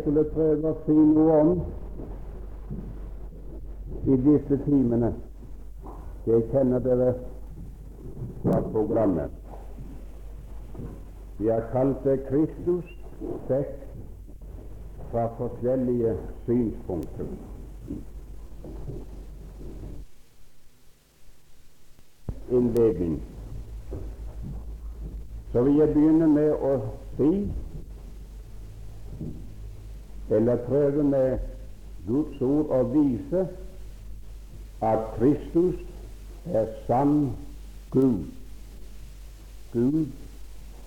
skulle prøve å si noe om i disse timene. Det kjenner dere fra programmet. Vi har kalt det Kristus sett fra forskjellige synspunkter. Innledning. Så vil jeg begynne med å si eller prøve med Guds ord å vise at Kristus er sann Gud. Gud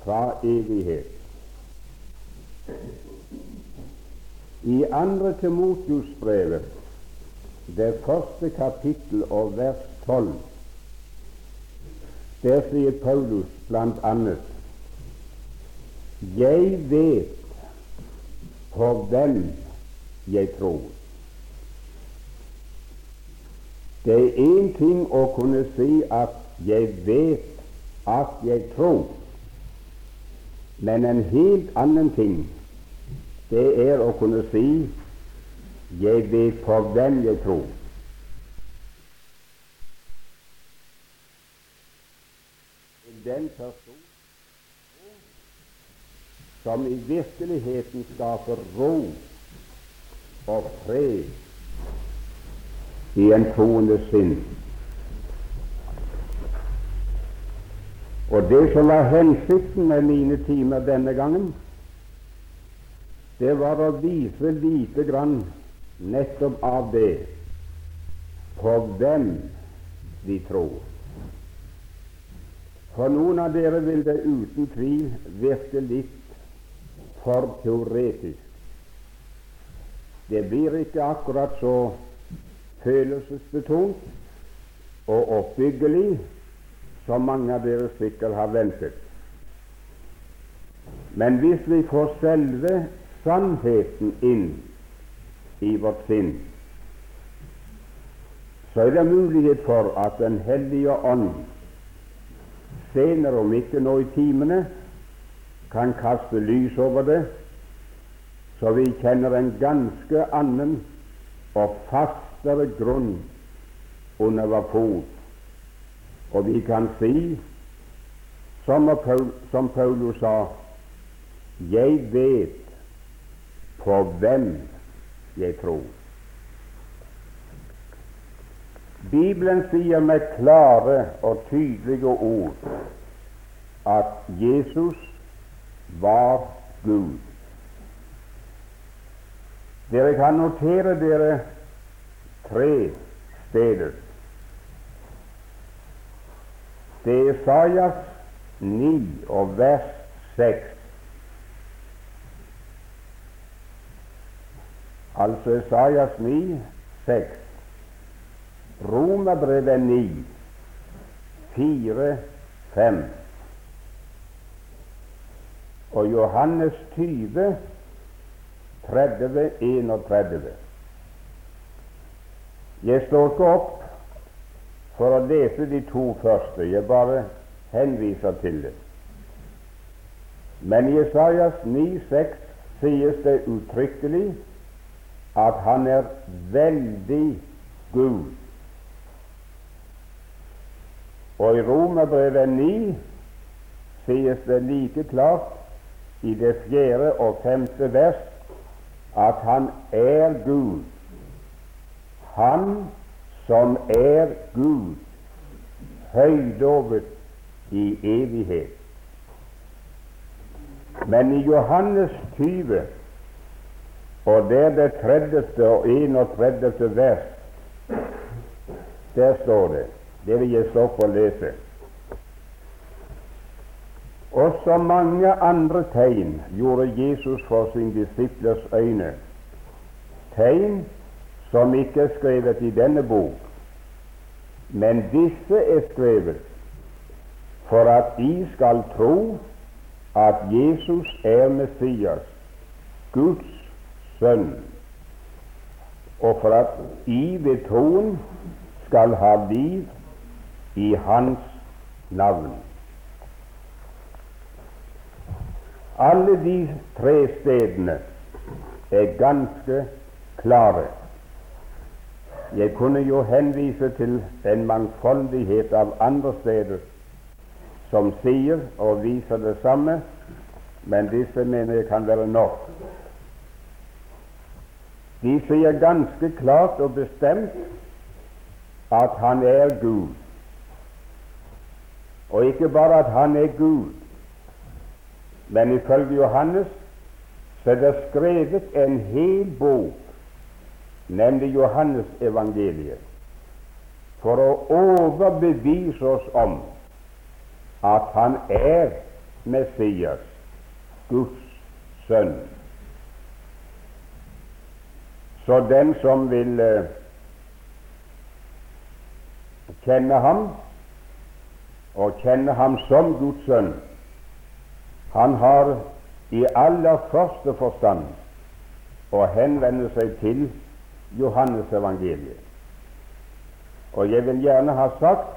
fra evighet. I andre Timotius-brevet, det første kapittel og vers 12, der sier Paulus annet Jeg vet på hvem jeg tror. Det er én ting å kunne si at 'jeg vet at jeg tror', men en helt annen ting det er å kunne si 'jeg vet på hvem jeg tror'. Den person som i virkeligheten skaper ro og fred i en troende sinn. Og det som var hensikten med mine timer denne gangen, det var å vise lite grann nettopp av det på hvem vi tror. For noen av dere vil det uten tvil virke litt for teoretisk. Det blir ikke akkurat så følelsesbetont og oppbyggelig som mange av dere sikkert har ventet. Men hvis vi får selve sannheten inn i vårt sinn, så er det mulighet for at Den hellige ånd senere, om ikke nå i timene, kan kaste lys over det, så vi kjenner en ganske annen og fastere grunn under vår fot. Og vi kan si, som, som Paulus sa, jeg vet på hvem jeg tror. Bibelen sier med klare og tydelige ord at Jesus var Gud. Dere kan notere dere tre steder. Det er Sajas 9 og vers 6. Altså Sajas 9, 6. Romerbrevet 9, 4, 5 og Johannes 20, 30, 31. Jeg står ikke opp for å lese de to første, jeg bare henviser til det. Men i Jesajas 9,6 sies det uttrykkelig at han er veldig Gud. Og i Romerbrevet 9 sies det like klart i det fjerde og femte vers at han er Gud. Han som er Gud, høydovet i evighet. Men i Johannes 20, og det er det 30. og 31. vers, der står det Det vil jeg stoppe å lese. Også mange andre tegn gjorde Jesus for sine disiplers øyne, tegn som ikke er skrevet i denne bok, men disse er skrevet for at de skal tro at Jesus er Messias, Guds sønn, og for at I ved troen skal ha liv i Hans navn. Alle de tre stedene er ganske klare. Jeg kunne jo henvise til en mangfoldighet av andre steder som sier og viser det samme, men disse mener jeg kan være nok. De sier ganske klart og bestemt at han er Gud. Og ikke bare at han er Gud, men ifølge Johannes så er det skrevet en hel bok, nemlig Johannesevangeliet, for å overbevise oss om at han er Messias, Guds sønn. Så den som vil uh, kjenne ham, og kjenne ham som Guds sønn, han har i aller første forstand å henvende seg til Johannes evangeliet. Og jeg vil gjerne ha sagt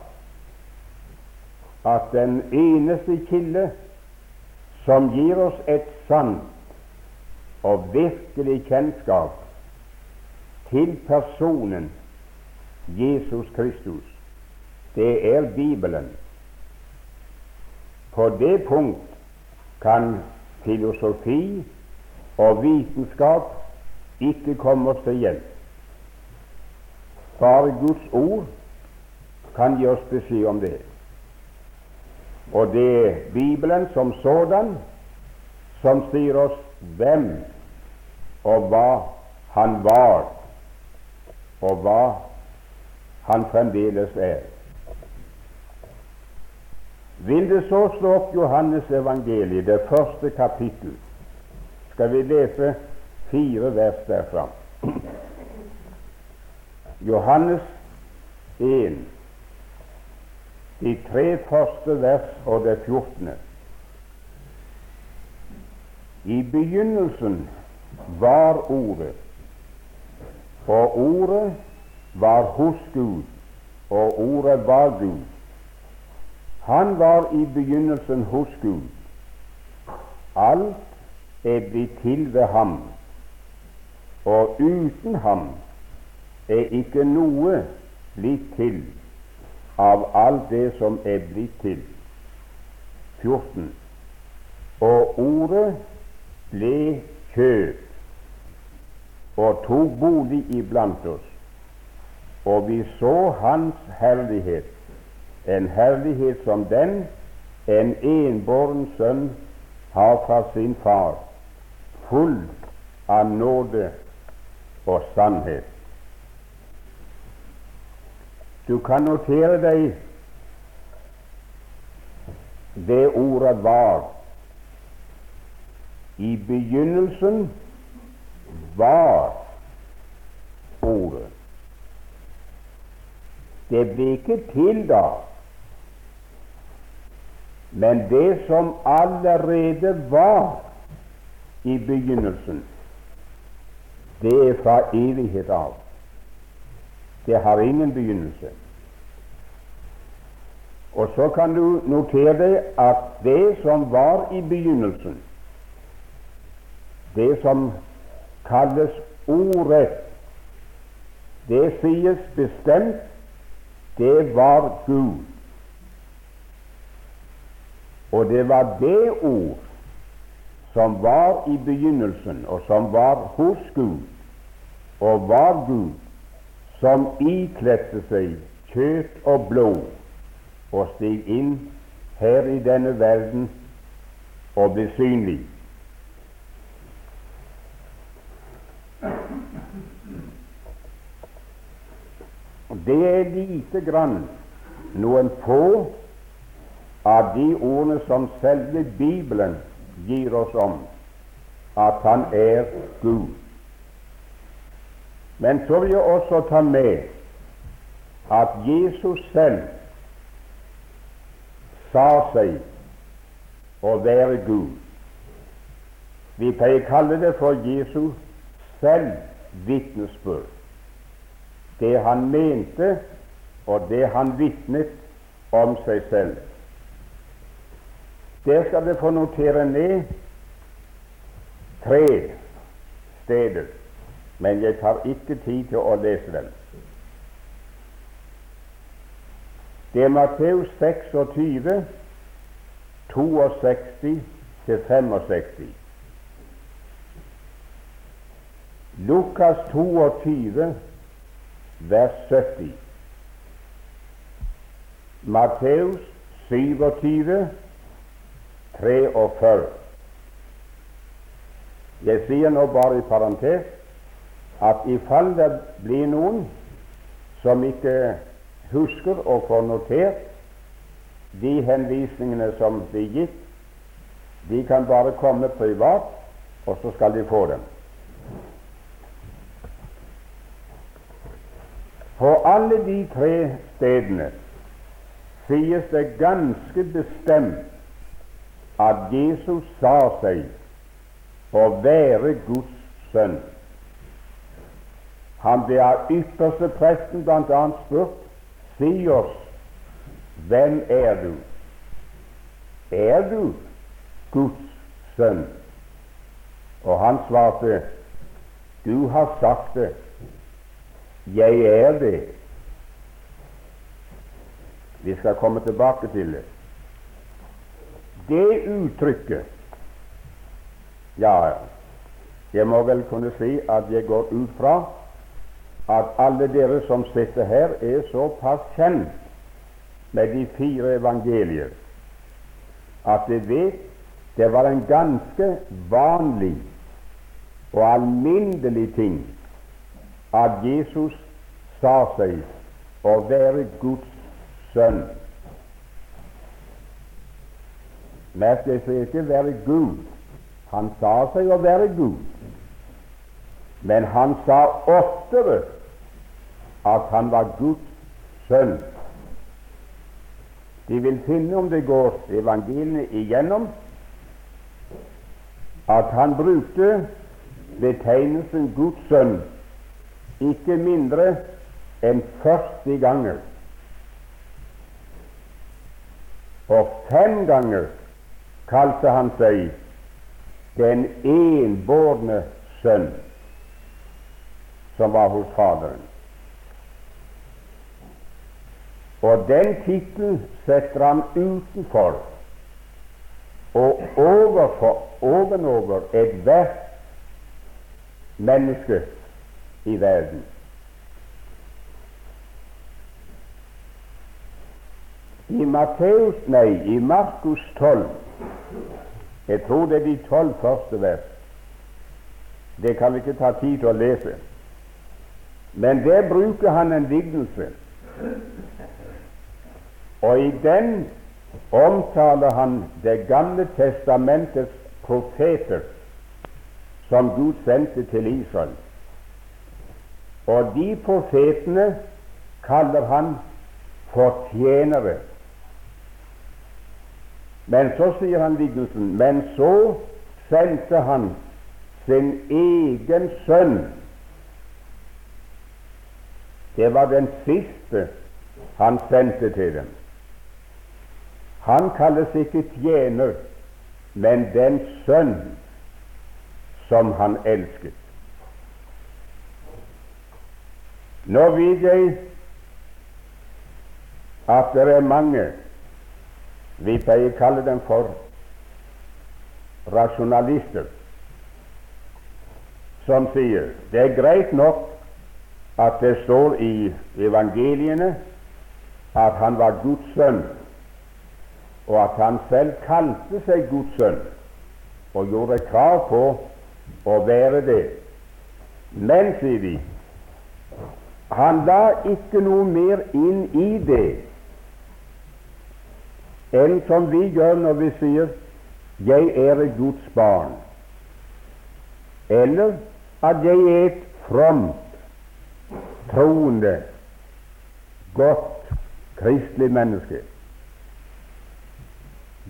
at den eneste kilde som gir oss et sant og virkelig kjennskap til personen Jesus Kristus, det er Bibelen. På det punkt kan filosofi og vitenskap ikke komme til hjelp. Bare Guds ord kan gi oss beskjed om det. Og det er Bibelen som sådan som sier oss hvem og hva han var, og hva han fremdeles er. Vil det så slå opp Johannes evangeliet, det første kapittel, skal vi lese fire vers derfra. Johannes 1, de tre første vers og det fjortende. I begynnelsen var Ordet, og Ordet var hos Gud, og Ordet var Gud. Han var i begynnelsen hos Gud. Alt er blitt til ved ham, og uten ham er ikke noe blitt til av alt det som er blitt til. 14. Og ordet ble kjøp og tok bolig iblant oss, og vi så Hans herlighet en herlighet som den en enbåren sønn har fra sin far, full av nåde og sannhet. Du kan notere deg det ordet var. I begynnelsen var ordet. Det ble ikke til da, men det som allerede var i begynnelsen, det er fra evighet av. Det har ingen begynnelse. Og så kan du notere deg at det som var i begynnelsen, det som kalles ordet, det sies bestemt det var Gud. Og det var det ord som var i begynnelsen, og som var hos Gud, og var Gud, som ikledte seg kjøtt og blod og steg inn her i denne verden og ble synlig. Det er lite grann, noen få av de ordene som selve Bibelen gir oss om at Han er Gud. Men så vil jeg også ta med at Jesus selv sa seg å være Gud. Vi å kalle det for Jesu selvvitnesbyrd. Det han mente, og det han vitnet om seg selv. Der skal dere få notere ned tre steder, men jeg tar ikke tid til å lese dem. Det er Matteus 26, 62 65. Lukas 22, vers 70. Matteus 27, 43. Jeg sier nå bare i parentes at i fall det blir noen som ikke husker å få notert de henvisningene som blir gitt, de kan bare komme privat, og så skal de få dem. På alle de tre stedene sies det ganske bestemt at Jesus sa seg å være Guds sønn. Han ble av ypperste presten bl.a. spurt Si oss, hvem er du? Er du Guds sønn? Og han svarte, Du har sagt det. Jeg er det. Vi skal komme tilbake til det. Det uttrykket ja, jeg må vel kunne si at jeg går ut fra at alle dere som sitter her, er såpass kjent med de fire evangelier at de vet det var en ganske vanlig og alminnelig ting at Jesus sa seg å være Guds sønn. Jeg sier ikke 'være Gud', han sa seg å være Gud, men han sa oftere at han var Guds sønn. De vil finne, om det går evangeliene igjennom, at han brukte betegnelsen Guds sønn ikke mindre enn 40 ganger. Og fem ganger kalte han seg den enbårne sønn som var hos Faderen. Og den tittelen setter han utenfor og overfor, ovenover ethvert menneske i verden. I Matteus, nei, i Markus 12 jeg tror det er de tolv første vers. Det kan vi ikke ta tid til å lese. Men der bruker han en lignelse, og i den omtaler han Det gamle testamentets profeter som Gud sendte til Israel. Og de profetene kaller han for tjenere men så sier han lignelsen Men så sendte han sin egen sønn. Det var den siste han sendte til dem. Han kalles ikke tjener, men den sønn som han elsket. Nå vet jeg at det er mange vi pleier å kalle dem for rasjonalister, som sier det er greit nok at det står i evangeliene at han var Guds sønn, og at han selv kalte seg Guds sønn og gjorde krav på å være det. Men, sier de, han la ikke noe mer inn i det enn som vi gjør når vi sier 'Jeg er et Guds barn', eller at jeg er et fromt, troende, godt kristelig menneske.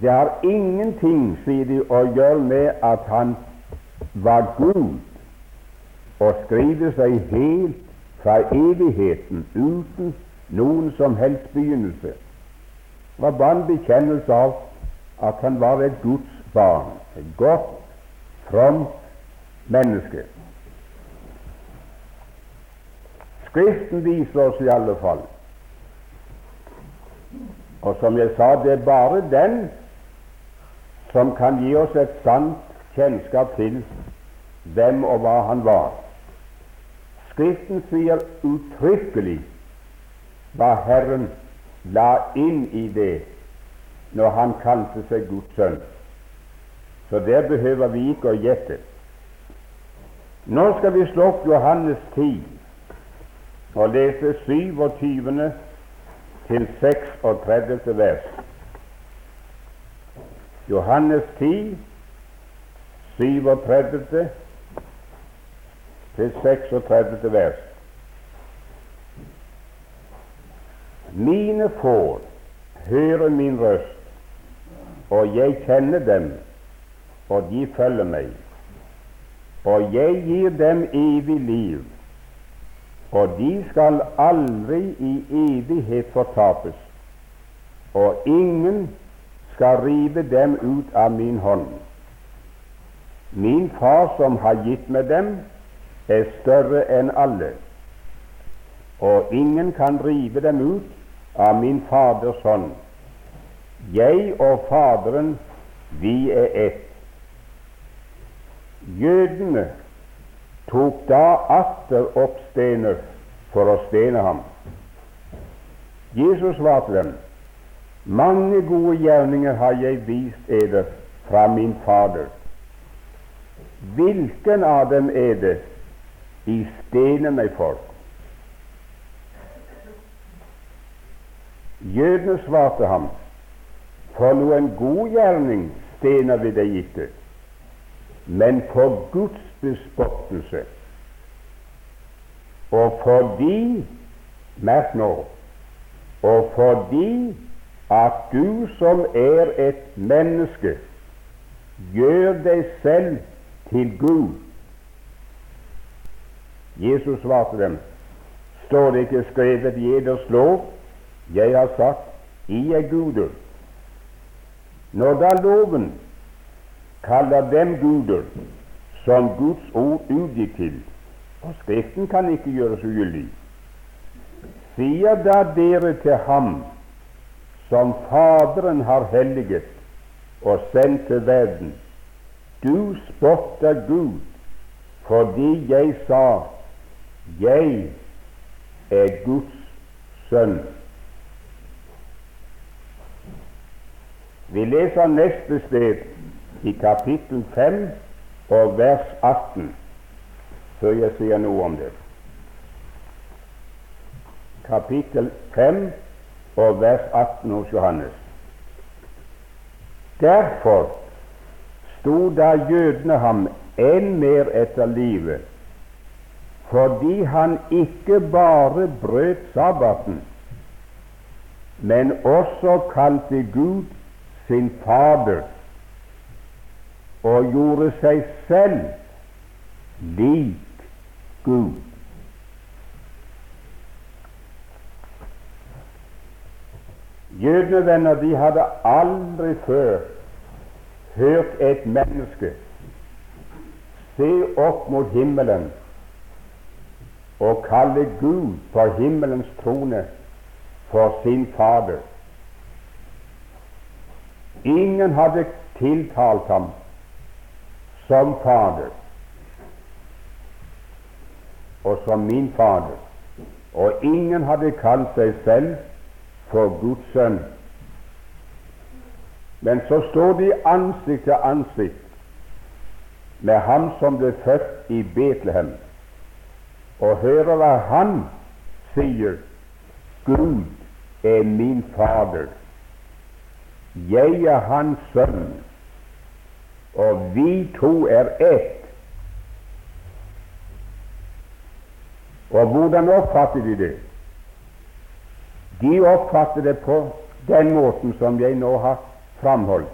Det har ingenting, sier de, å gjøre med at han var Gud og skriver seg helt fra evigheten uten noen som helst begynnelse var bare en bekjennelse av at han var et Guds barn, et godt, fromt menneske. Skriften viser oss i alle fall. Og som jeg sa, det er bare den som kan gi oss et sant kjennskap til hvem og hva han var. Skriften sier uttrykkelig hva Herren la inn i det når han kalte seg Guds sønn. Så der behøver vi ikke å gjette. Nå skal vi slå opp Johannes 10 og lese 27. til 36. vers. Johannes 10, 37 til 36. vers. Mine får hører min røst, og jeg kjenner dem, og de følger meg. Og jeg gir dem evig liv, og de skal aldri i evighet fortapes, og ingen skal rive dem ut av min hånd. Min Far som har gitt meg dem, er større enn alle, og ingen kan rive dem ut av min Faders hånd. Jeg og Faderen, vi er ett. Jødene tok da atter opp stener for å stene ham. Jesus svarte dem, mange gode gjerninger har jeg vist eder fra min Fader. Hvilken av dem er det I stener meg for? Jødene svarte ham, for noen god gjerning stener vi deg ikke, men for Guds bespottelse. Og fordi Merk nå og fordi at du som er et menneske, gjør deg selv til Gud. Jesus svarte dem, står det ikke skrevet i eders lov, jeg har sagt, I er guder. Når da loven kaller dem guder som Guds ord utgikk til, og Skriften kan ikke gjøres ugyldig, sier da dere til ham som Faderen har helliget og sendt til verden, du spotter Gud fordi jeg sa jeg er Guds sønn. Vi leser neste sted i kapittel 5 og vers 18, før jeg sier noe om det. Kapittel 5 og vers 18 hos Johannes. Derfor sto da jødene ham enn mer etter livet, fordi han ikke bare brøt sabbaten, men også kalte Gud sin Fader og gjorde seg selv lik Gud. Jødene venner, de hadde aldri før hørt et menneske se opp mot himmelen og kalle Gud på himmelens trone for sin Fader. Ingen hadde tiltalt ham som Fader. Og som min Fader, og ingen hadde kalt seg selv for Guds sønn. Men så står de ansikt til ansikt med ham som ble født i Betlehem, og hører hva han sier. Gud er min Fader, jeg er Hans sønn, og vi to er ett. Og hvordan oppfatter de det? De oppfatter det på den måten som jeg nå har framholdt.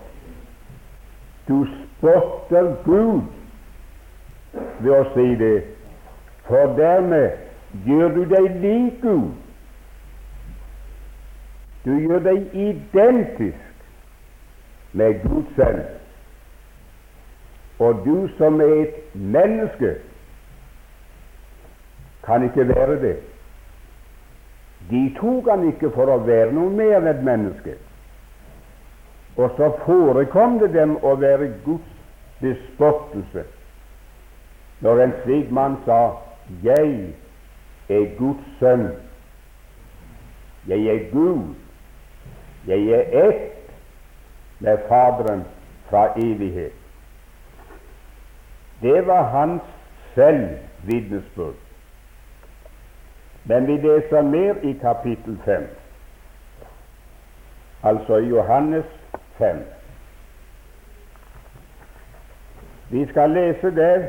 Du spotter Gud ved å si det, for dermed gjør du deg lik Gud. Du gjør deg identisk med Guds sønn. Og du som er et menneske, kan ikke være det. De tok han ikke for å være noe mer enn et menneske. Og så forekom det dem å være Guds bespottelse når en slik mann sa 'Jeg er Guds sønn'. Jeg er Gud. Jeg er ett med Faderen fra evighet. Det var hans selv vitnesbyrd. Men vi leser mer i kapittel 5, altså i Johannes 5. Vi skal lese der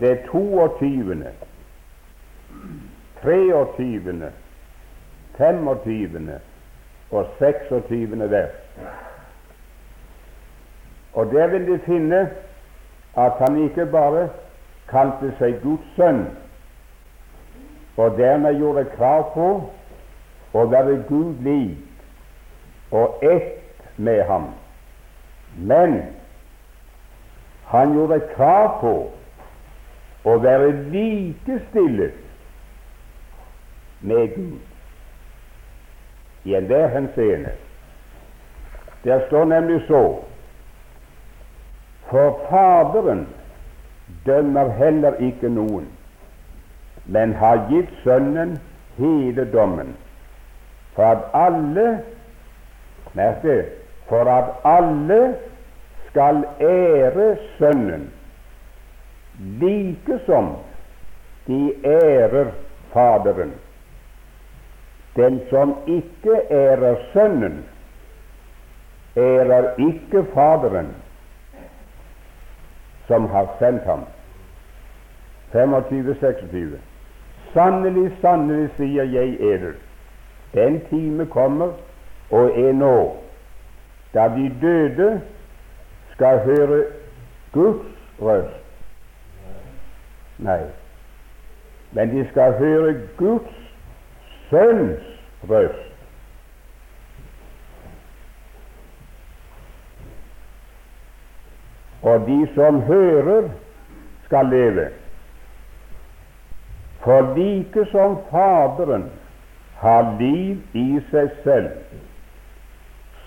det 22., 23., 25. og 26. vers. Og der vil de finne at han ikke bare kalte seg Guds sønn, og dermed gjorde krav på å være Gud lik og ett med ham, men han gjorde krav på å være likestillet med Gud i enhver henseende. Der står nemlig så For Faderen dømmer heller ikke noen, men har gitt Sønnen hele dommen, for at alle Merk det for at alle skal ære Sønnen, like som de ærer Faderen. Den som ikke ærer Sønnen, ærer ikke Faderen, som har sendt ham. 25-26. Sannelig, sannelig, sier jeg eder, den time kommer og er nå, da de døde skal høre Guds røst. Nei, men de skal høre Guds Sønns røst. Og de som hører, skal leve. For like som Faderen har liv i seg selv,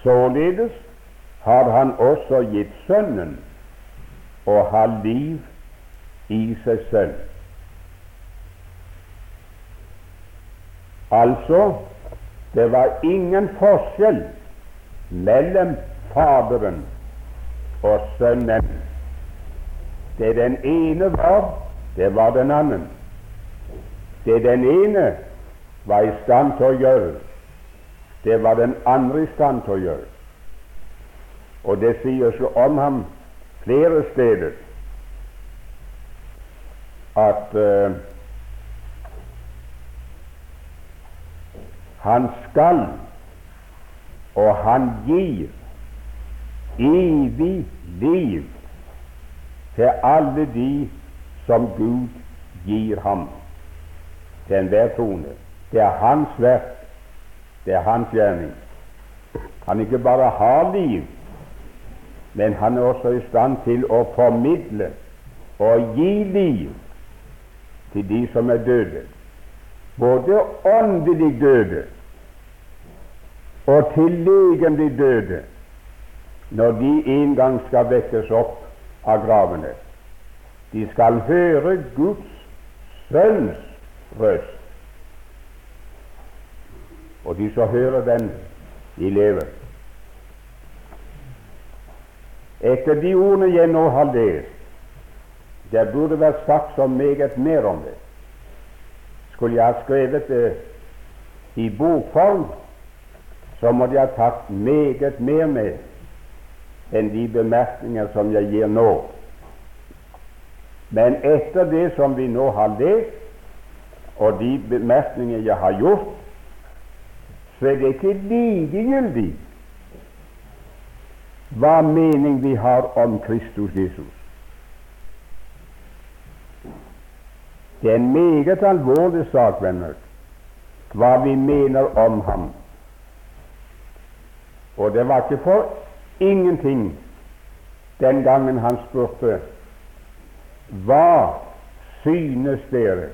således har han også gitt Sønnen å ha liv i seg selv. Altså, det var ingen forskjell mellom Faderen og Sønnen. Det den ene var, det var den annen. Det den ene var i stand til å gjøre, det var den andre i stand til å gjøre. Og det sies jo om ham flere steder at uh, han skal og han gir evig liv til alle de som Gud gir ham til enhver trone. Det er hans verk, det er hans gjerning. Han ikke bare har liv, men han er også i stand til å formidle og gi liv til de som er døde, både åndelig døde og til legemlig døde når de en gang skal vekkes opp av gravene. De skal høre Guds sønns røst. Og de som hører den, de lever. Etter de ordene jeg nå har lest, det burde vært sagt så meget mer om det. Skulle jeg ha skrevet det i bokform, så måtte jeg ha tatt meget mer med enn de bemerkninger som jeg gir nå. Men etter det som vi nå har lest, og de bemerkninger jeg har gjort, så er det ikke likegyldig hva mening vi har om Kristus Jesus. Det er en meget alvorlig sak, venner, hva vi mener om ham. Og det var ikke for ingenting den gangen han spurte Hva synes dere?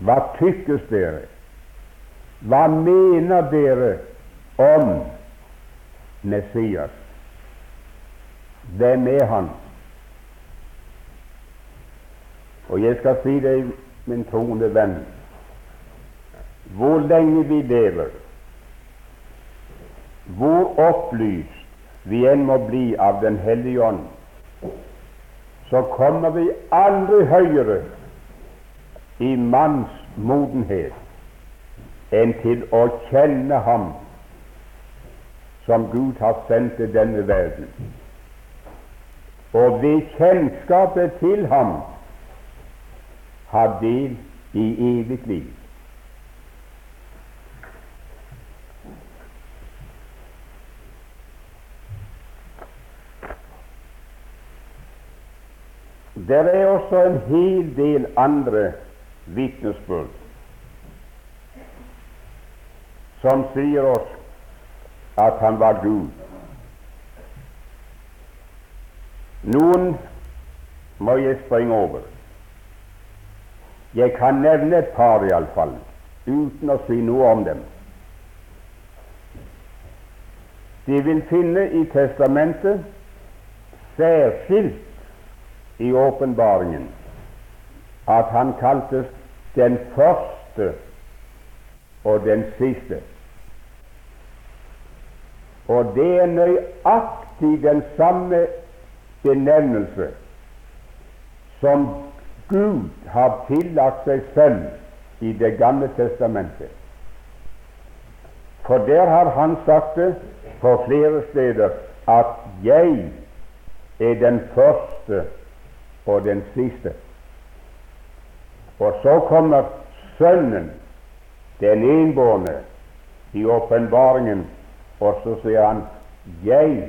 Hva tykkes dere? Hva mener dere om Messias? Hvem er han? Og jeg skal si deg, min troende venn, hvor lenge vi lever, hvor opplyst vi enn må bli av Den hellige ånd, så kommer vi aldri høyere i manns modenhet enn til å kjenne Ham som Gud har sendt til denne verden. Og ved kjennskapet til Ham har del i evig liv. Det er også en hel del andre vitnesbyrd som sier oss at han var Gud. Noen må jeg springe over. Jeg kan nevne et par, iallfall, uten å si noe om dem. De vil finne i Testamentet særskilt i åpenbaringen at han kaltes den første og den siste. Og det er nøyaktig den samme benevnelse som Gud har tillagt seg selv i Det gamle testamentet. For der har han sagt det på flere steder at 'jeg er den første og den siste'. Og så kommer Sønnen, den enbårne, i åpenbaringen, og så sier han 'Jeg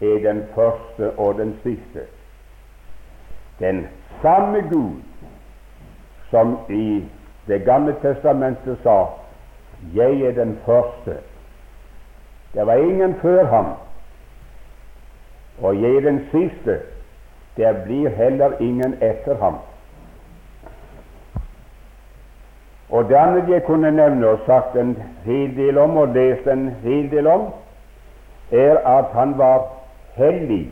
er den første og den siste'. Den samme Gud som i Det gamle testamentet sa 'Jeg er den første'. Det var ingen før ham. Og 'jeg er den siste'. Det blir heller ingen etter ham. Og det andre jeg kunne nevne og sagt en hel del om og lest en hel del om, er at han var hellig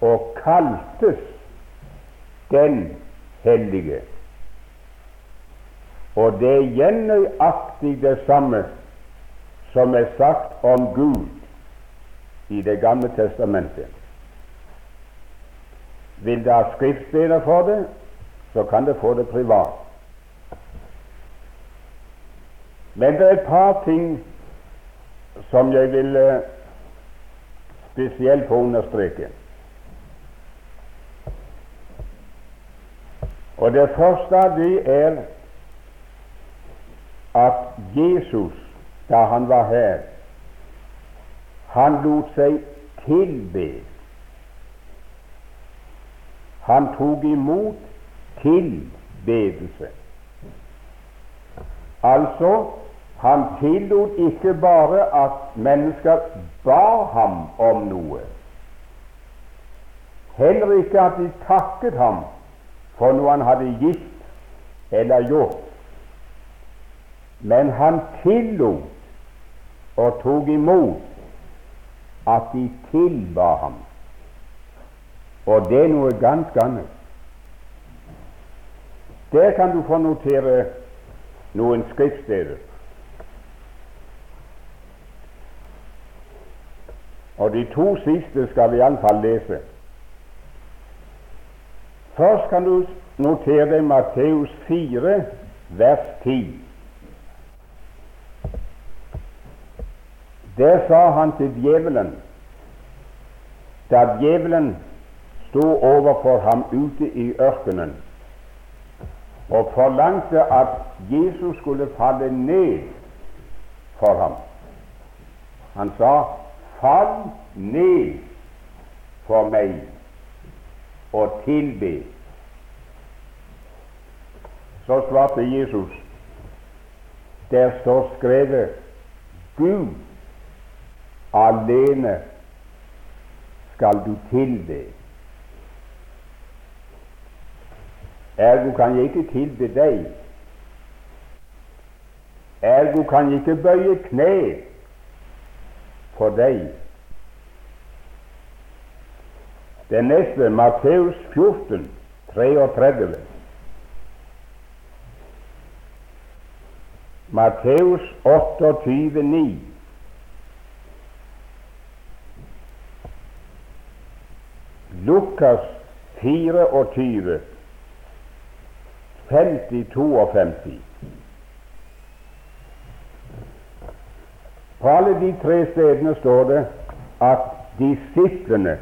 og kaltes den hellige. Og det er igjen nøyaktig det samme som er sagt om Gud i Det gamle testamentet. Vil det ha skriftsteder for det, så kan det få det privat. Men det er et par ting som jeg vil uh, spesielt få understreke. Og Det første av det er at Jesus, da han var her, han lot seg tilbe. Han tok imot tilbedelse. Altså han tillot ikke bare at mennesker ba ham om noe, heller ikke at de takket ham for noe han hadde gitt eller gjort, men han tillot og tok imot at de tilba ham. Og det er noe ganske annet. Der kan du få notere noen skriftsteder. Og de to siste skal vi iallfall lese. Først kan du notere Matteus 4, vers 10. Der sa han til djevelen, da djevelen sto overfor ham ute i ørkenen og forlangte at Jesus skulle falle ned for ham. Han sa Fall ned for meg og tilbe. Så svarte Jesus, der står skrevet Gud alene skal du tilbe. Ergo kan jeg ikke tilbe deg, Ergo kan jeg ikke bøye kne for deg. Det neste, Matteus 14, 33. Matteus 28, 9. Lukas 24, 50-52. På alle de tre stedene står det at disiplene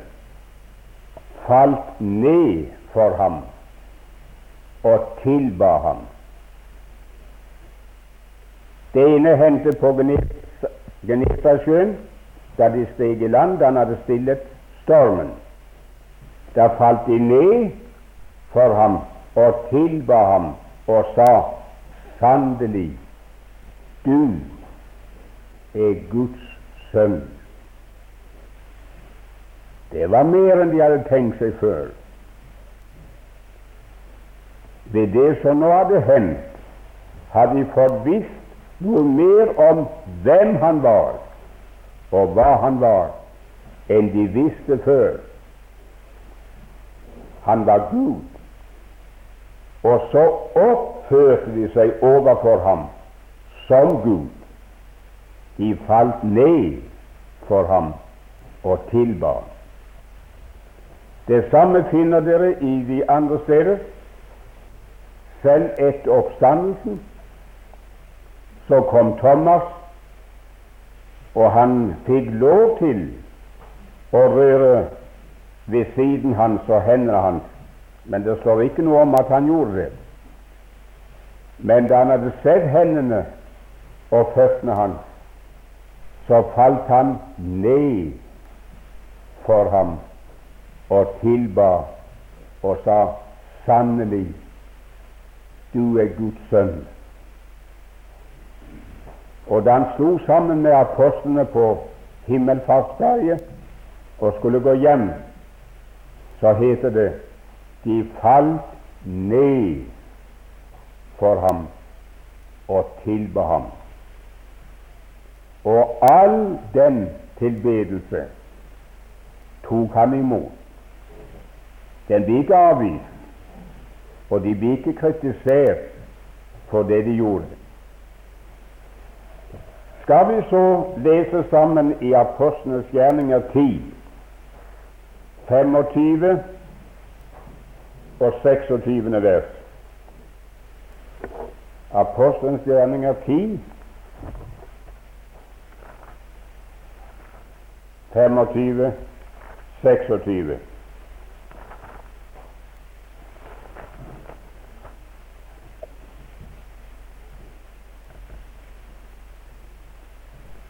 falt ned for ham og tilba ham. Det ene hendte på Genestasjøen, da de steg i land, han hadde stillet stormen. Da falt de ned for ham og tilba ham og sa sannelig, du er Guds sønn. Det var mer enn de hadde tenkt seg før. Ved det som nå hadde hendt, hadde de fått visst noe mer om hvem han var, og hva han var, enn de visste før. Han var Gud. Og så oppførte de seg overfor ham som Gud. De falt ned for ham og tilba. Det samme finner dere i de andre steder. Selv etter oppstandelsen så kom Thomas, og han fikk lov til å røre ved siden hans og hendene hans, men det står ikke noe om at han gjorde det. Men da han hadde sett hendene og føttene hans, så falt han ned for ham og tilba og sa sannelig, du er Guds sønn. Og da han slo sammen med apostlene på himmelfartsdagen og skulle gå hjem, så heter det de falt ned for ham og tilba ham. Og all den tilbedelse tok han imot. Den blir ikke avvist, og de blir ikke kritisert for det de gjorde. Skal vi så lese sammen i Apostlenes gjerninger 10, 25 og 26. vers. Apostelens gjerninger 10, 25, 26.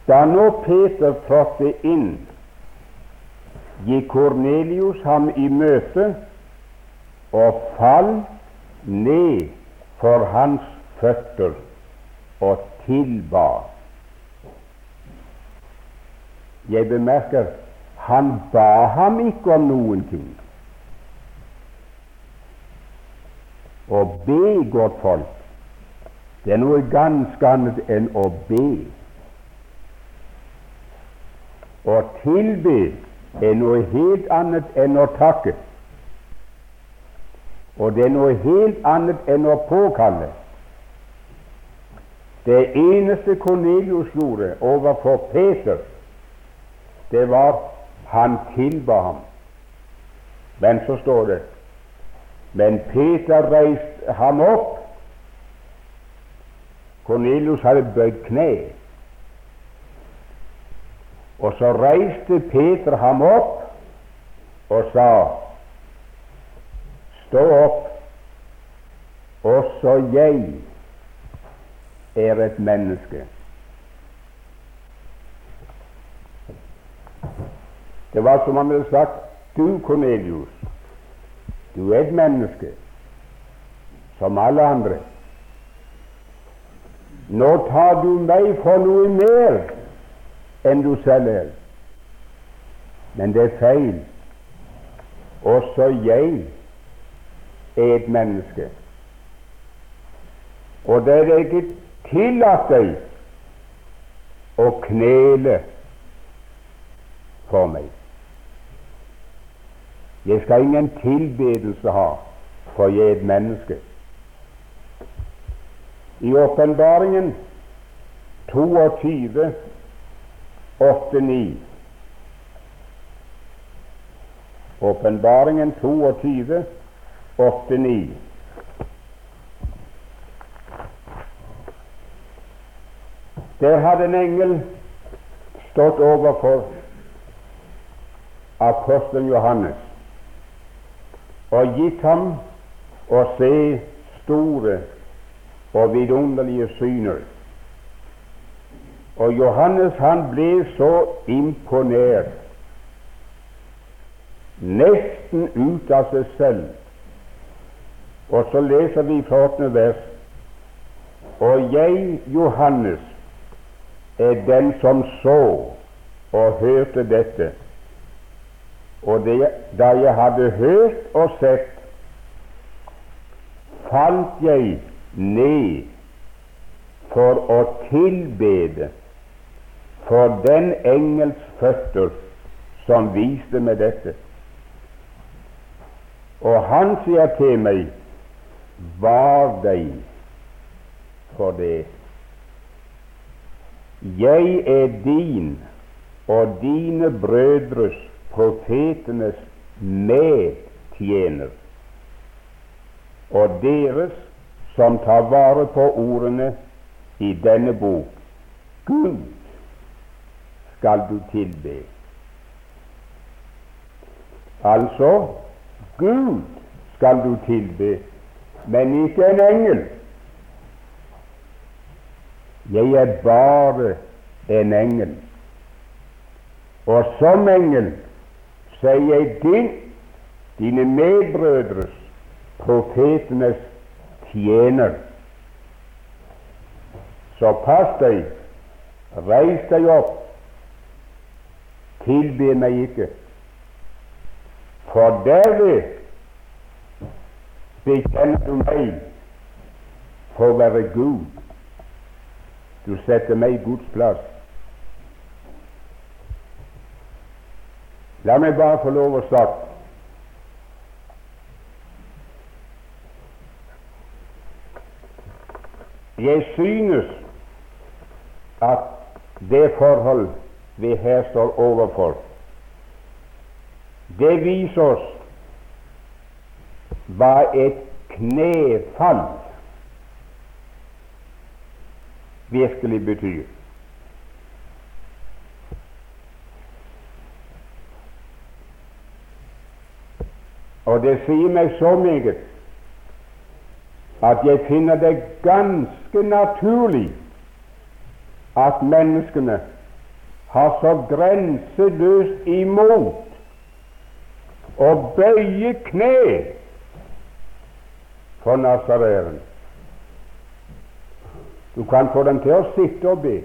Da nå Peter trådte inn, gikk Kornelius ham i møte og falt ned for hans føtter og tilba. Jeg bemerker han ba ham ikke om noen ting. Å be, godt folk, det er noe ganske annet enn å be. Å tilbe er noe helt annet enn å takke. Og det er noe helt annet enn å påkalle. Det eneste Kornelius gjorde overfor Peter, det var han tilba ham. Men så står det Men Peter reiste ham opp. Kornelius hadde bøyd kne. Og så reiste Peter ham opp og sa, Stå opp, også jeg er et menneske. Det var som han hadde sagt, du Kornelius, du er et menneske som alle andre. Nå tar du meg for noe mer enn du selv er. Men det er feil. Også jeg er et menneske. Og det er ikke tillatt deg å knele for meg. Jeg skal ingen tilbedelse ha, for jeg er et menneske. I åpenbaringen 22, 8-9 Åpenbaringen 22, 8-9 Der hadde en engel stått overfor apostelen Johannes og gitt ham å se store og vidunderlige syner. Og Johannes han ble så imponert, nesten ut av seg selv. Og så leser vi fra åttende vers Og jeg, Johannes, er den som så og hørte dette. Og det, da jeg hadde hørt og sett, falt jeg ned for å tilbede for den engels føtter som viste meg dette. Og han sier til meg, var deg for det. Jeg er din og dine brødres profetenes medtjener, og deres som tar vare på ordene i denne bok. Gud skal du tilbe. Altså Gud skal du tilbe, men ikke en engel. Jeg er bare en engel. Og som engel sier jeg din, dine medbrødres, profetenes tjener. Så pass deg, reis deg opp, tilbe meg ikke, for derved bekjenner du meg for å være Gud. Du setter meg i Guds plass. La meg bare få lov å sagt Jeg synes at det forhold vi her står overfor, det viser oss hva et knefall virkelig betyr. Og det sier meg så meget at jeg finner det ganske naturlig at menneskene har så grenseløst imot å bøye kne for Nasareeren. Du kan få dem til å sitte og be.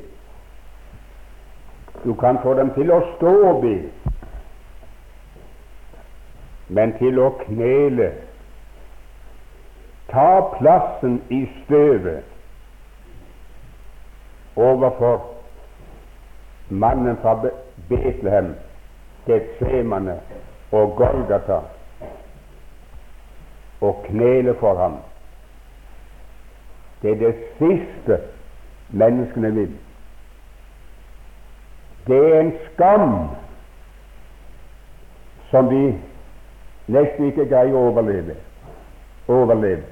Du kan få dem til å stå og be men til å knele, ta plassen i støvet overfor mannen fra Betlehem, Getsemane og Golgata, og knele for ham. Det er det siste menneskene vil. Det er en skam som de nesten ikke greier å overleve. overleve.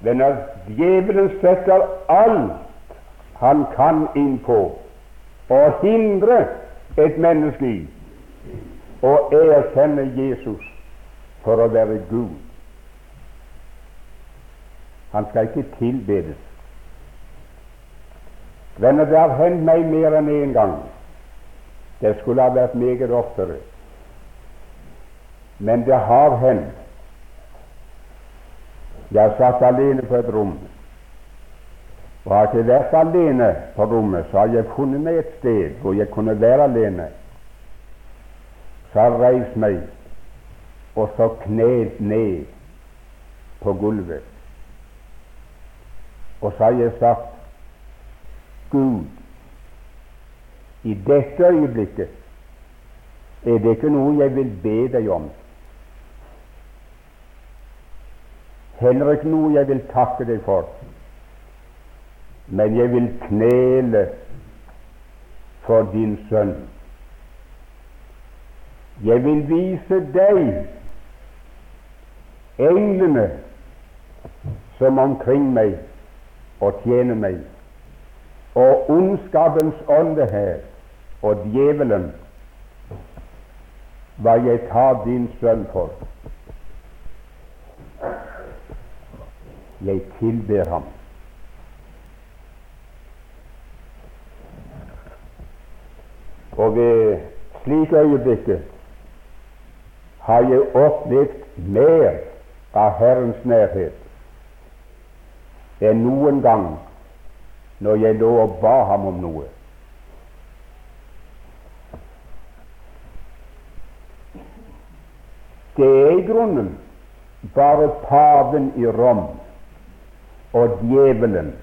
Men når djevelen setter alt han kan inn på å hindre et menneske i å erkjenne Jesus for å være Gud Han skal ikke tilbedes. Venner, det har hendt meg mer enn én en gang. Det skulle ha vært meget oftere. Men det har hendt. Jeg satt alene på et rom, og har ikke vært alene på rommet, så har jeg funnet meg et sted hvor jeg kunne være alene. Så har jeg reist meg og så knelt ned på gulvet. Og så har jeg sagt Gud, i dette øyeblikket er det ikke noe jeg vil be deg om. Heller ikke noe jeg vil takke deg for. Men jeg vil knele for din sønn. Jeg vil vise deg englene som omkring meg og tjener meg, og ondskapens ånde her og djevelen hva jeg tar din sønn for. Jeg tilber ham. Og ved slike øyeblikket har jeg opplevd mer av Herrens nærhet enn noen gang når jeg lå og ba ham om noe. Det er i grunnen bare paven i Rom og djevelen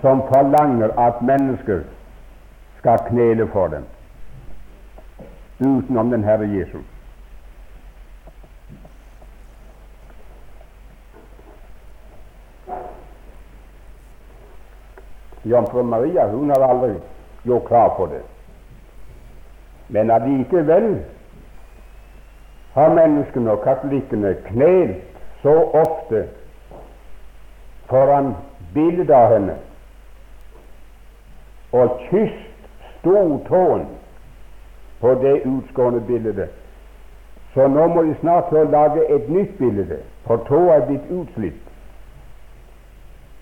som forlanger at mennesker skal knele for dem, utenom den Herre Jesus. Jomfru Maria hun har aldri gjort klar på det. Men allikevel har menneskene og katolikkene knelt så ofte foran bildet av henne og kysst stortåen på det utskårne bildet. Så nå må de snart få lage et nytt bilde, for tåa er blitt utslitt.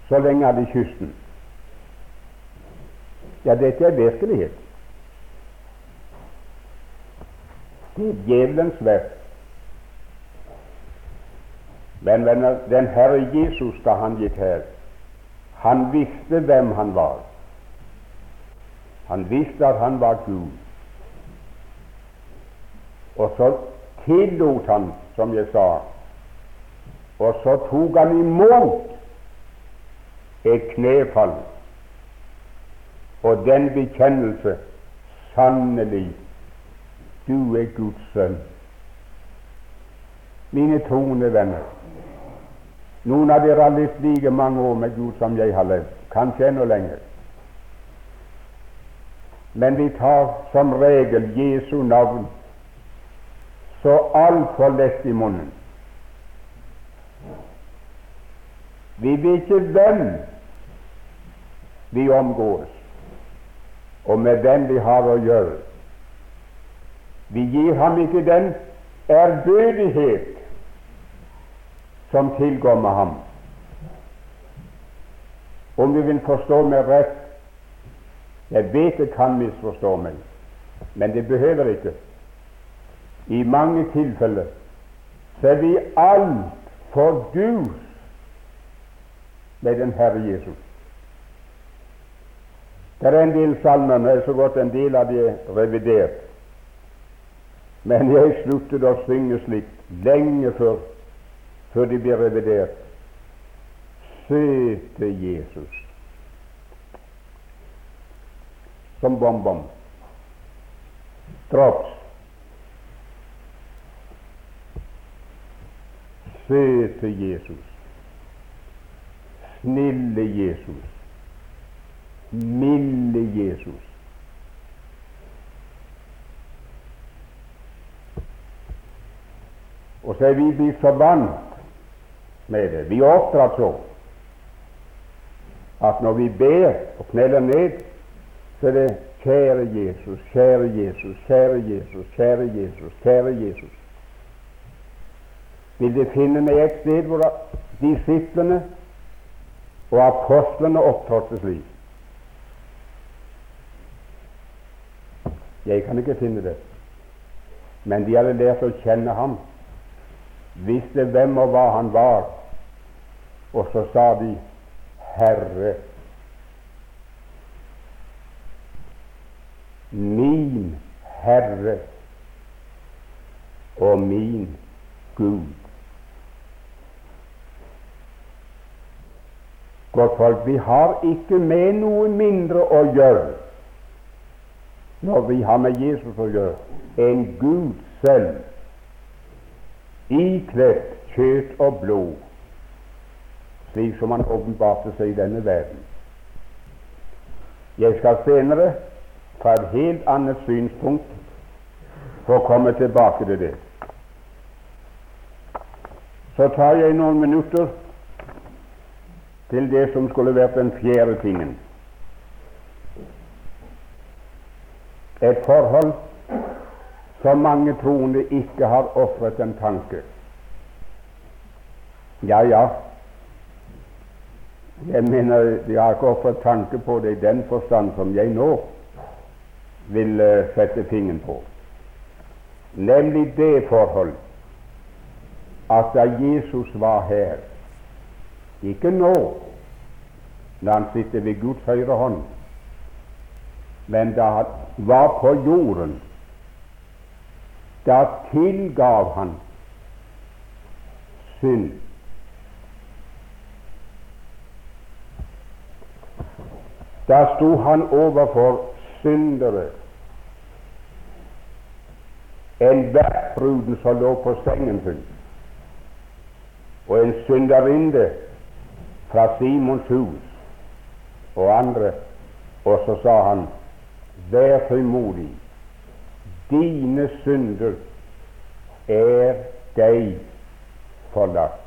Så lenge har de kysten. Ja, dette er virkelighet. Det er djevelens verk. Men den Herre Jesus, da han gikk her, han visste hvem han var. Han visste at han var Gud. Og så tillot han, som jeg sa, og så tok han imot et knefall og den bekjennelse sannelig, du er Guds sønn. Mine troende venner, noen av dere har levd like mange år med Gud som jeg har levd, kanskje enda lenger. Men vi tar som regel Jesu navn så altfor lett i munnen. Vi vet ikke hvem vi omgås, og med hvem vi har å gjøre. Vi gir ham ikke den ærbødighet som tilgår med ham. Om vi vil forstå meg rett Jeg vet det kan misforstå meg, men det behøver ikke. I mange tilfeller så er vi altfor dus med den Herre Jesus. Det er en del salmer, men så godt en del av de er revidert. Men jeg sluttet å synge slikt lenge før, før de ble revidert. Søte Jesus. Som bom-bom. Drops. Søte Jesus. Snille Jesus. Milde Jesus. Og så er vi blitt så vant med det. Vi er oppdratt så at når vi ber og kneller ned, så er det kjære Jesus, kjære Jesus, kjære Jesus, kjære Jesus, kjære Jesus. Vil De finne meg et sted hvor disiplene og apostlene opptrådte slik? Jeg kan ikke finne det. Men de hadde lært å kjenne ham visste hvem og hva han var, og så sa de Herre. Min Herre og min Gud. godt vi har ikke med noe mindre å gjøre når vi har med Jesus å gjøre, en Gud selv, ikledd kjøtt og blod, slik som han åpenbarte seg i denne verden. Jeg skal senere fra et helt annet synspunkt få komme tilbake til det. Så tar jeg noen minutter til det som skulle vært den fjerde tingen. Et forhold som mange troende ikke har ofret en tanke. Ja, ja, jeg mener de har ikke ofret tanke på det i den forstand som jeg nå vil uh, sette fingeren på, nemlig det forhold at da Jesus var her, ikke nå når han sitter ved Guds høyre hånd, men da han var på jorden, da tilgav han synd. Da sto han overfor syndere. En bruden som lå på sengen sin, og en synderinne fra Simons hus og andre. Og så sa han, vær frimodig, dine synder er deg forlatt.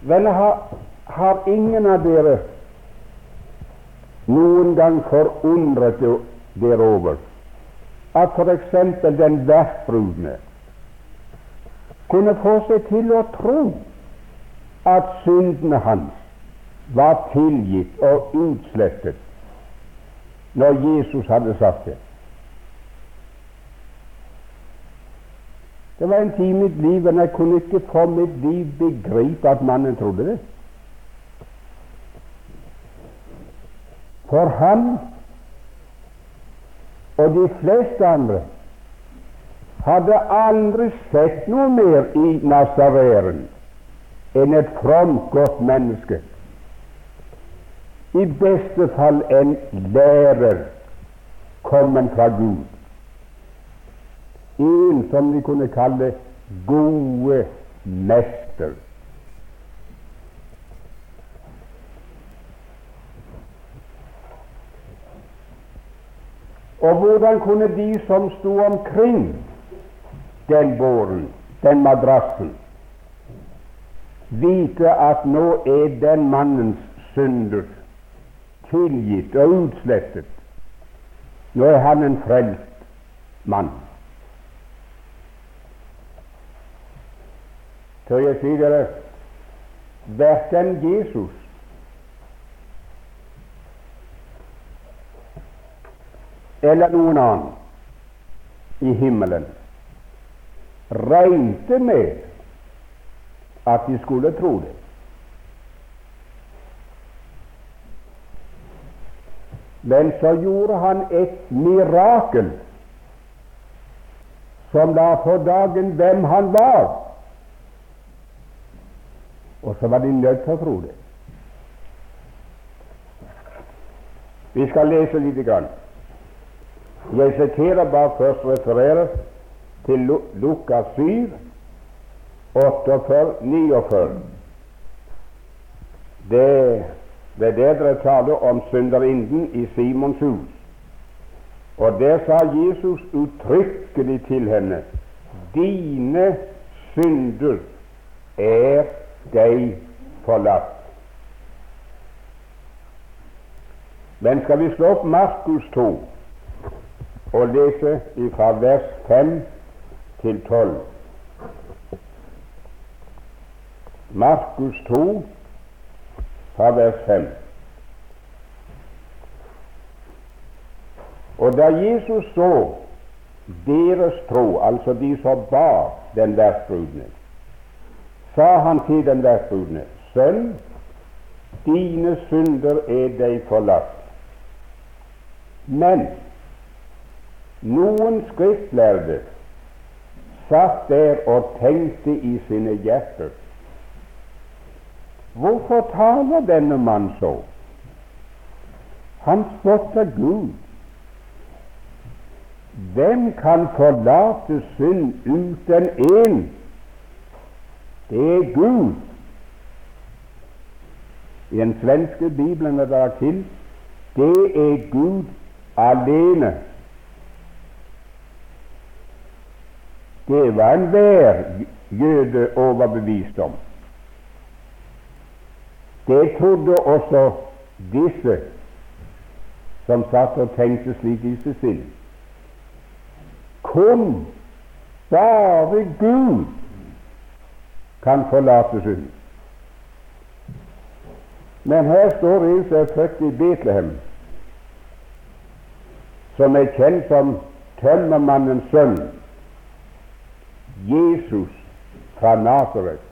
Venner, har, har ingen av dere noen gang forundret dere over at f.eks. den vertbrudne kunne få seg til å tro at syndene hans var tilgitt og utslettet når Jesus hadde sagt det. Det var en tid i mitt liv men jeg kunne ikke for mitt liv begripe at mannen trodde det. For han og de fleste andre hadde aldri sett noe mer i Nasareeren enn et fromt, godt menneske. I beste fall en lærer kommet fra Gud. En som vi kunne kalle gode mester. Og hvordan kunne de som sto omkring den båren, den madrassen. Vite at nå er den mannens synder tilgitt og utslettet. Nå er han en frelst mann. Tør jeg si dere, verken Jesus eller noen annen i himmelen regnte med at de skulle tro det. Men så gjorde han et mirakel som la for dagen hvem han var. Og så var de nødt til å tro det. Vi skal lese lite grann. Jeg siterer bare først refererer til Lukas 7, 48, 49. Det, er det dere taler om synderinden i Simons hus. Og der sa Jesus uttrykkelig til henne Dine synder er deg forlatt. Men skal vi slå opp Markus 2 og lese fra vers 5 til 12. Markus 2, fra vers 5. Og da Jesus så deres tro, altså de som bar den vertsbrudne, sa han til den vertsbrudne, Sønn, dine synder er deg forlatt. Men noen skriftlærde satt der og tenkte i sine hjerter Hvorfor taler denne mann så? Han spotter Gud. Hvem kan forlate synd uten én? Det er Gud. I den svenske bibelen er det til det er Gud alene. Det var enhver jøde overbevist om. Det trodde også disse som satt og tenkte slik i sitt sinn. Kun bare Gud kan forlate synd. Men her står en som er født i Betlehem, som er kjent som tømmermannens sønn, Jesus fra Nasaret,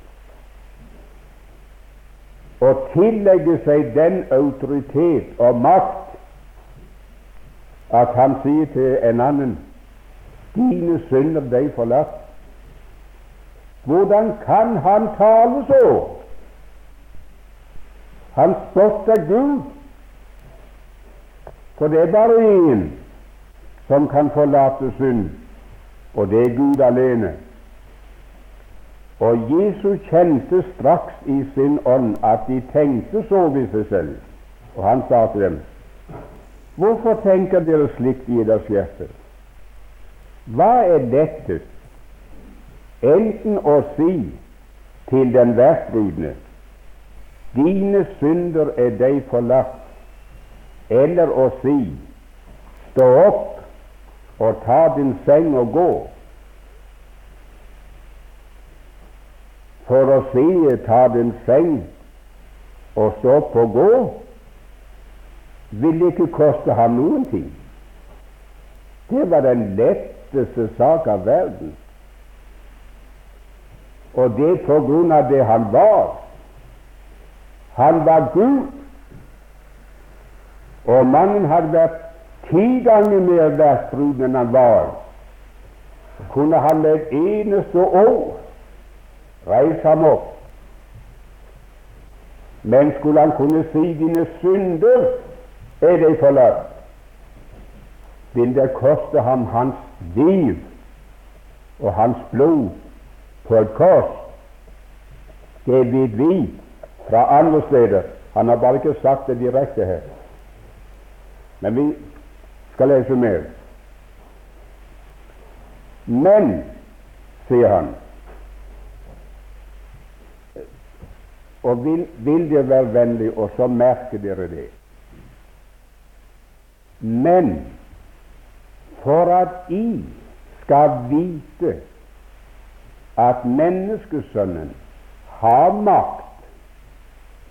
og tillegge seg den autoritet og makt at han sier til en annen dine synder deg forlatt. Hvordan kan han tale så? Han spotter Gud. For det er bare én som kan forlate synd, og det er Gud alene. Og Jesus kjente straks i sin ånd at de tenkte så ved seg selv, og han sa til dem Hvorfor tenker dere slikt i deres hjerter? Hva er dette? enten å si til den vertbrudne Dine synder er deg forlatt, eller å si Stå opp og ta din seng og gå. For å si ta din seng og stå opp og gå, ville ikke koste ham noen ting. Det var den letteste sak av verden. Og det på grunn av det han var. Han var Gud. Og mannen hadde vært ti ganger mer vertsbrud enn han var. Kunne han med et eneste ord reise ham opp. Men skulle han kunne si dine synder er deg forlatt, vil det koste ham hans liv og hans blod på et kors. Det vet vi fra andre steder. Han har bare ikke sagt det direkte her. Men vi skal lese mer. Men, sier han, og vil, vil dere være vennlig, og så merker dere det. Men for at I skal vite at menneskesønnen har makt,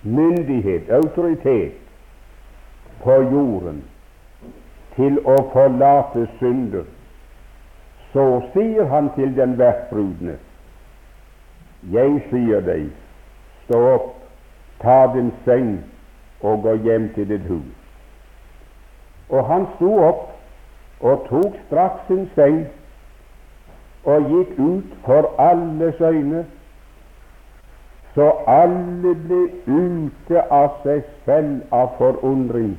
myndighet, autoritet på jorden til å forlate synder, så sier han til den vertbrudne Jeg sier deg, stå opp, ta din seng og gå hjem til ditt hus. Og han sto opp og tok straks sin seng og gikk ut for alles øyne, så alle ble ute av seg selv av forundring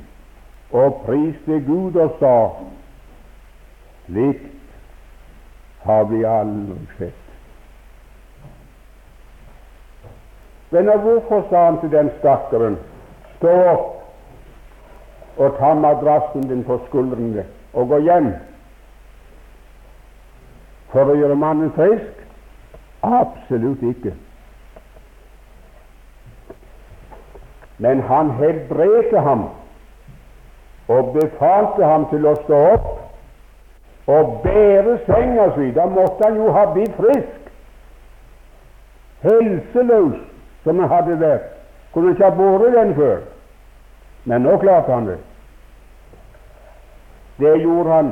og priste Gud og sa slikt har vi aldri sett. Men hvorfor sa han til den stakkaren stå opp og ta madrassen din på skuldrene og gå hjem for å gjøre mannen frisk? Absolutt ikke. Men han helbredte ham og befalte ham til å stå opp og bære senga si. Da måtte han jo ha blitt frisk. Helseløs som han hadde vært. Kunne ikke ha båret den før. Men nå klarte han det. Det gjorde han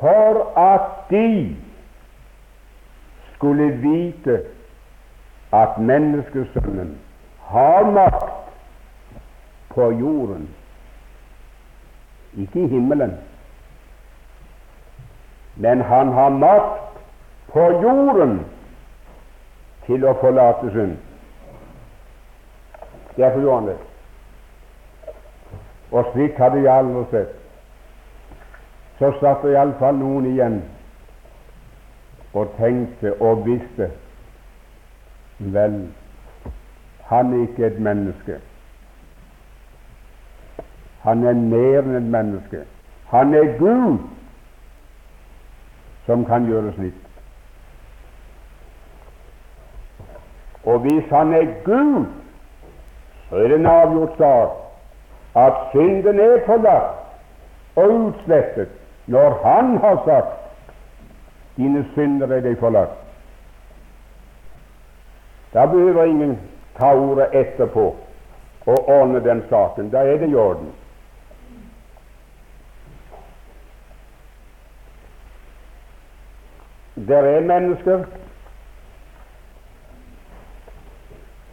for at de skulle vite at menneskesønnen har makt på jorden, ikke i himmelen, men han har makt på jorden til å forlate synd. Derfor gjorde han det. Og slik hadde jeg aldri sett. Så satt det iallfall noen igjen og tenkte og visste Vel, han er ikke et menneske. Han er mer enn et menneske. Han er Gud som kan gjøre slikt. Og hvis han er Gud, så er det en avgjort sak at synden er forlatt og utslettet når han har sagt dine synder er deg forlatt. Da behøver ingen ta ordet etterpå og ordne den saken. Da er det i orden. Det er mennesker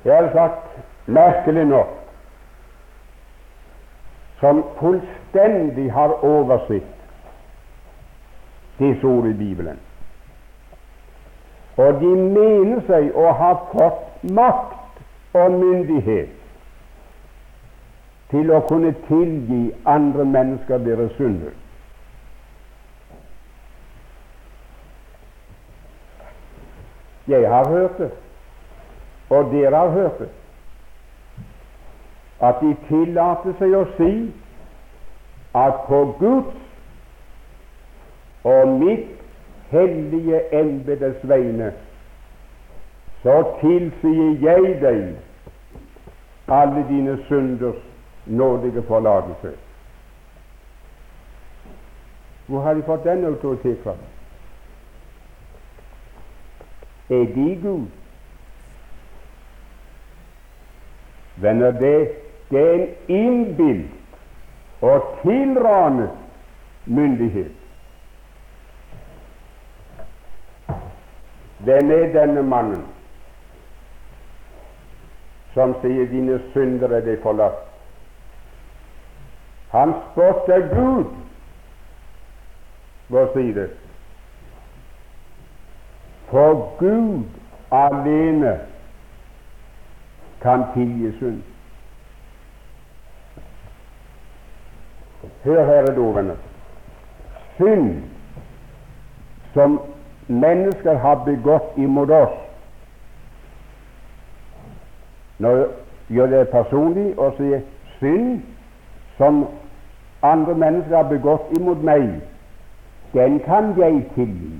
Jeg har sagt merkelig nok som fullstendig har oversikt disse ord i Bibelen. Og de mener seg å ha fått makt og myndighet til å kunne tilgi andre mennesker deres synder. Jeg har hørt det, og dere har hørt det, at de tillater seg å si at på Guds og mitt hellige embetes vegne så tilsier jeg deg alle dine synders nådige forlatelse. Hvor har de fått den autoritet fra? Er de Gud? Venner, det, det er en innbilt og tilranet myndighet. Hvem er denne mannen som sier 'dine syndere er deg forlatt'? Han spotter Gud ved side. For Gud alene kan tilgi synd. Hør her, venner. Synd som mennesker har begått imot oss Nå gjør det personlig og sier synd som andre mennesker har begått imot meg, den kan jeg tilgi.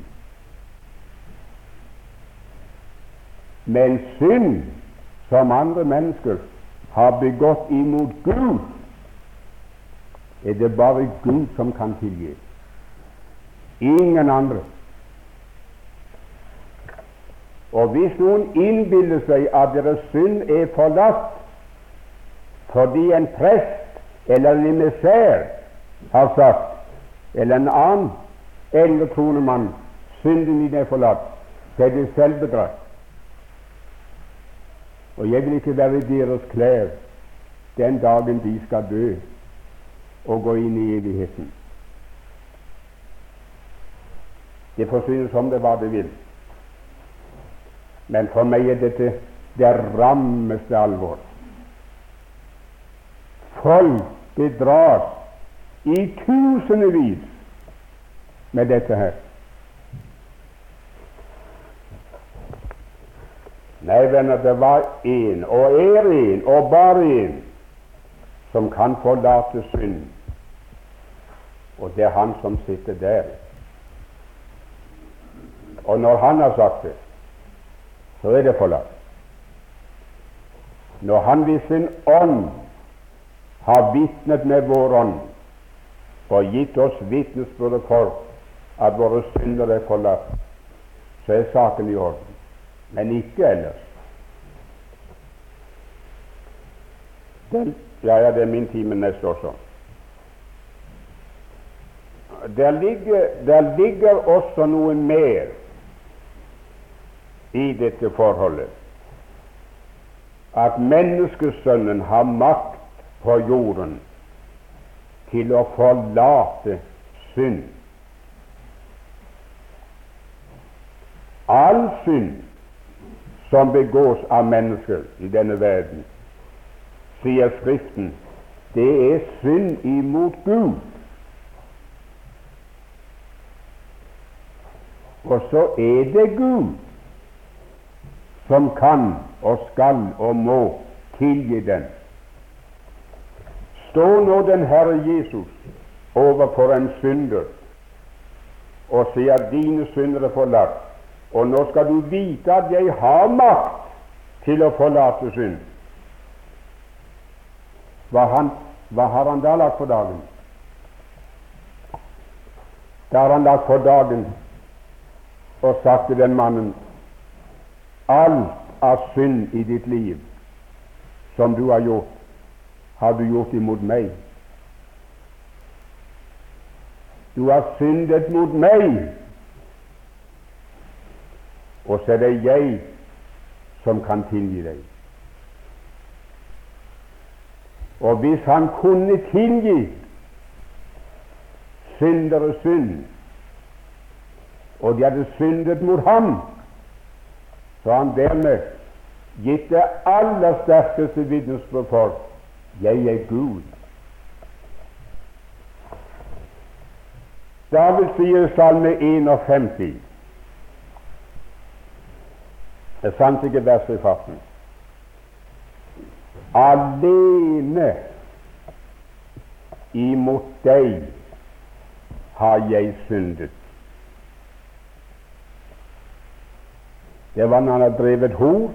Men synd som andre mennesker har begått imot Gud, er det bare Gud som kan tilgi. Ingen andre. Og hvis noen innbiller seg at deres synd er forlatt fordi en prest eller en emissær har sagt, eller en annen eldretroende mann, synden din er forlatt, så er det selvbedrag. Og jeg vil ikke være i deres klær den dagen de skal dø og gå inn i evigheten. Det får synes som det hva det vil. Men for meg er dette det rammeste alvor. Folk bedras i tusenvis med dette her. Nei, venner, det var én, og er én, og bare én, som kan forlate synd. Og det er han som sitter der. Og når han har sagt det, så er det forlatt. Når han ved sin ånd har vitnet med vår ånd og gitt oss vitnesbyrdet for at våre synder er forlatt, så er saken i orden men ikke ellers. Den, ja, ja, det er min time neste også. Der ligger, der ligger også noe mer i dette forholdet. At menneskesønnen har makt på jorden til å forlate synd. All synd som begås av mennesker i denne verden, sier Skriften, det er synd imot Gud. Og så er det Gud som kan og skal og må tilgi den. Står nå den Herre Jesus overfor en synder og sier at dine synder er forlatt, og nå skal du vite at jeg har makt til å forlate synd. Hva, han, hva har han da lagt for dagen? Da har han lagt for dagen og sagt til den mannen alt av synd i ditt liv som du har gjort, har du gjort imot meg. Du har syndet mot meg, og så er det jeg som kan tilgi deg. Og hvis han kunne tilgi syndere synd, og de hadde syndet mot ham, så han dermed gitt det aller sterkeste vitnesbyrd for jeg er Gud. David sier i Salme 51 Jeg fant ikke verset i farten. Alene imot deg har jeg syndet. Det var når han hadde drevet hor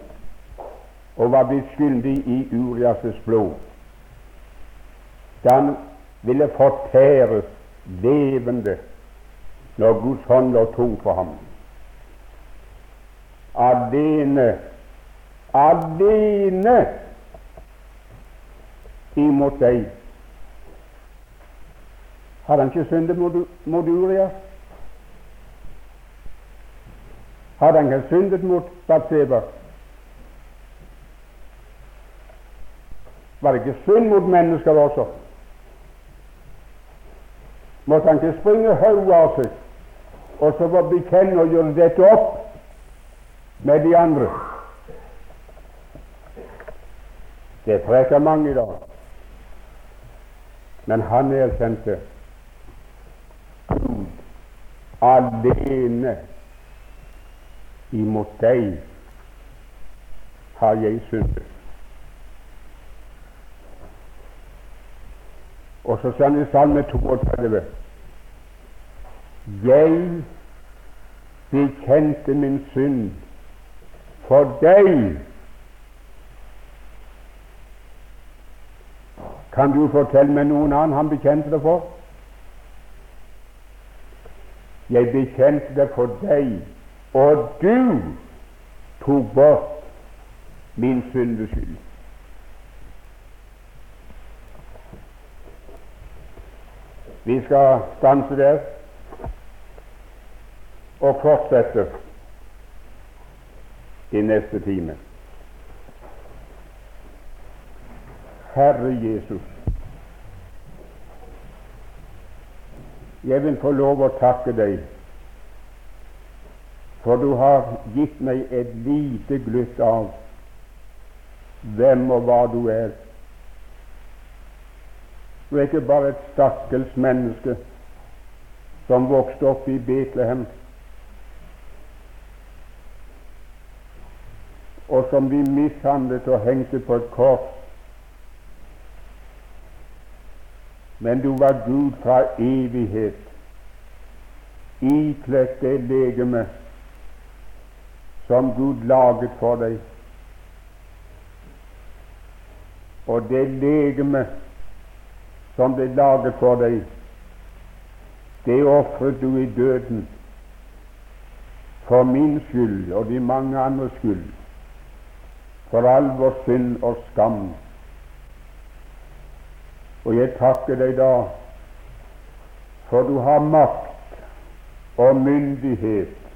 og var blitt skyldig i Urias' blod. Da han ville fortæres levende når Guds hånd lå tung for ham. Alene, alene imot deg. Hadde han ikke syndet mot Urias? Hadde han ikke syndet mot Batseba? Var det ikke synd mot mennesker også? Måtte han ikke springe hodet av seg og så få bekjenne og gjøre dette opp med de andre? Det preker mange i dag. Men han erkjente Gud alene imot deg har jeg syndet. Og så sier han i Salme 32 Jeg bekjente min synd for deg. Kan du fortelle meg noen annen han bekjente det for? Jeg bekjente det for deg, og du tok bort min syndeskyld. Vi skal stanse der og fortsette i neste time. Herre Jesus, jeg vil få lov å takke deg, for du har gitt meg et lite glutt av hvem og hva du er. Du er ikke bare et stakkels menneske som vokste opp i Betlehem, og som vi mishandlet og hengte på et kors. Men du var Gud fra evighet, ikledd det legeme som Gud laget for deg. Og det legeme som ble laget for deg, det ofret du i døden for min skyld og de mange andres skyld, for all vår synd og skam. Og jeg takker deg da, for du har makt og myndighet,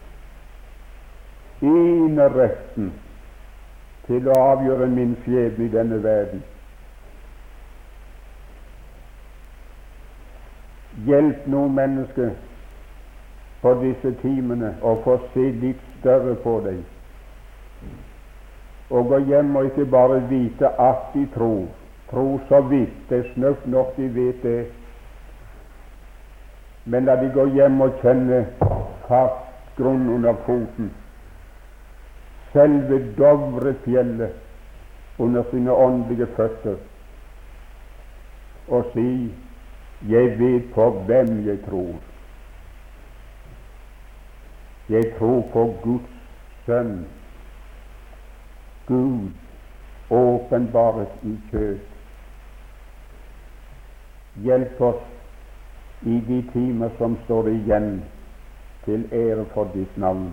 eneretten til å avgjøre min skjebne i denne verden. Hjelp nå menneske på disse timene å få se litt større på deg. Og gå hjem og ikke bare vite at de tror. Tro så vidt. Det er snøft nok de vet det. Men la de gå hjem og kjenne fast grunn under foten. Selve Dovrefjellet under sine åndelige føtter. Og si 'Jeg vet på hvem jeg tror'. Jeg tror på Guds Sønn, Gud åpenbaret i kjøtt. Hjelp oss i de timer som står igjen, til ære for ditt navn.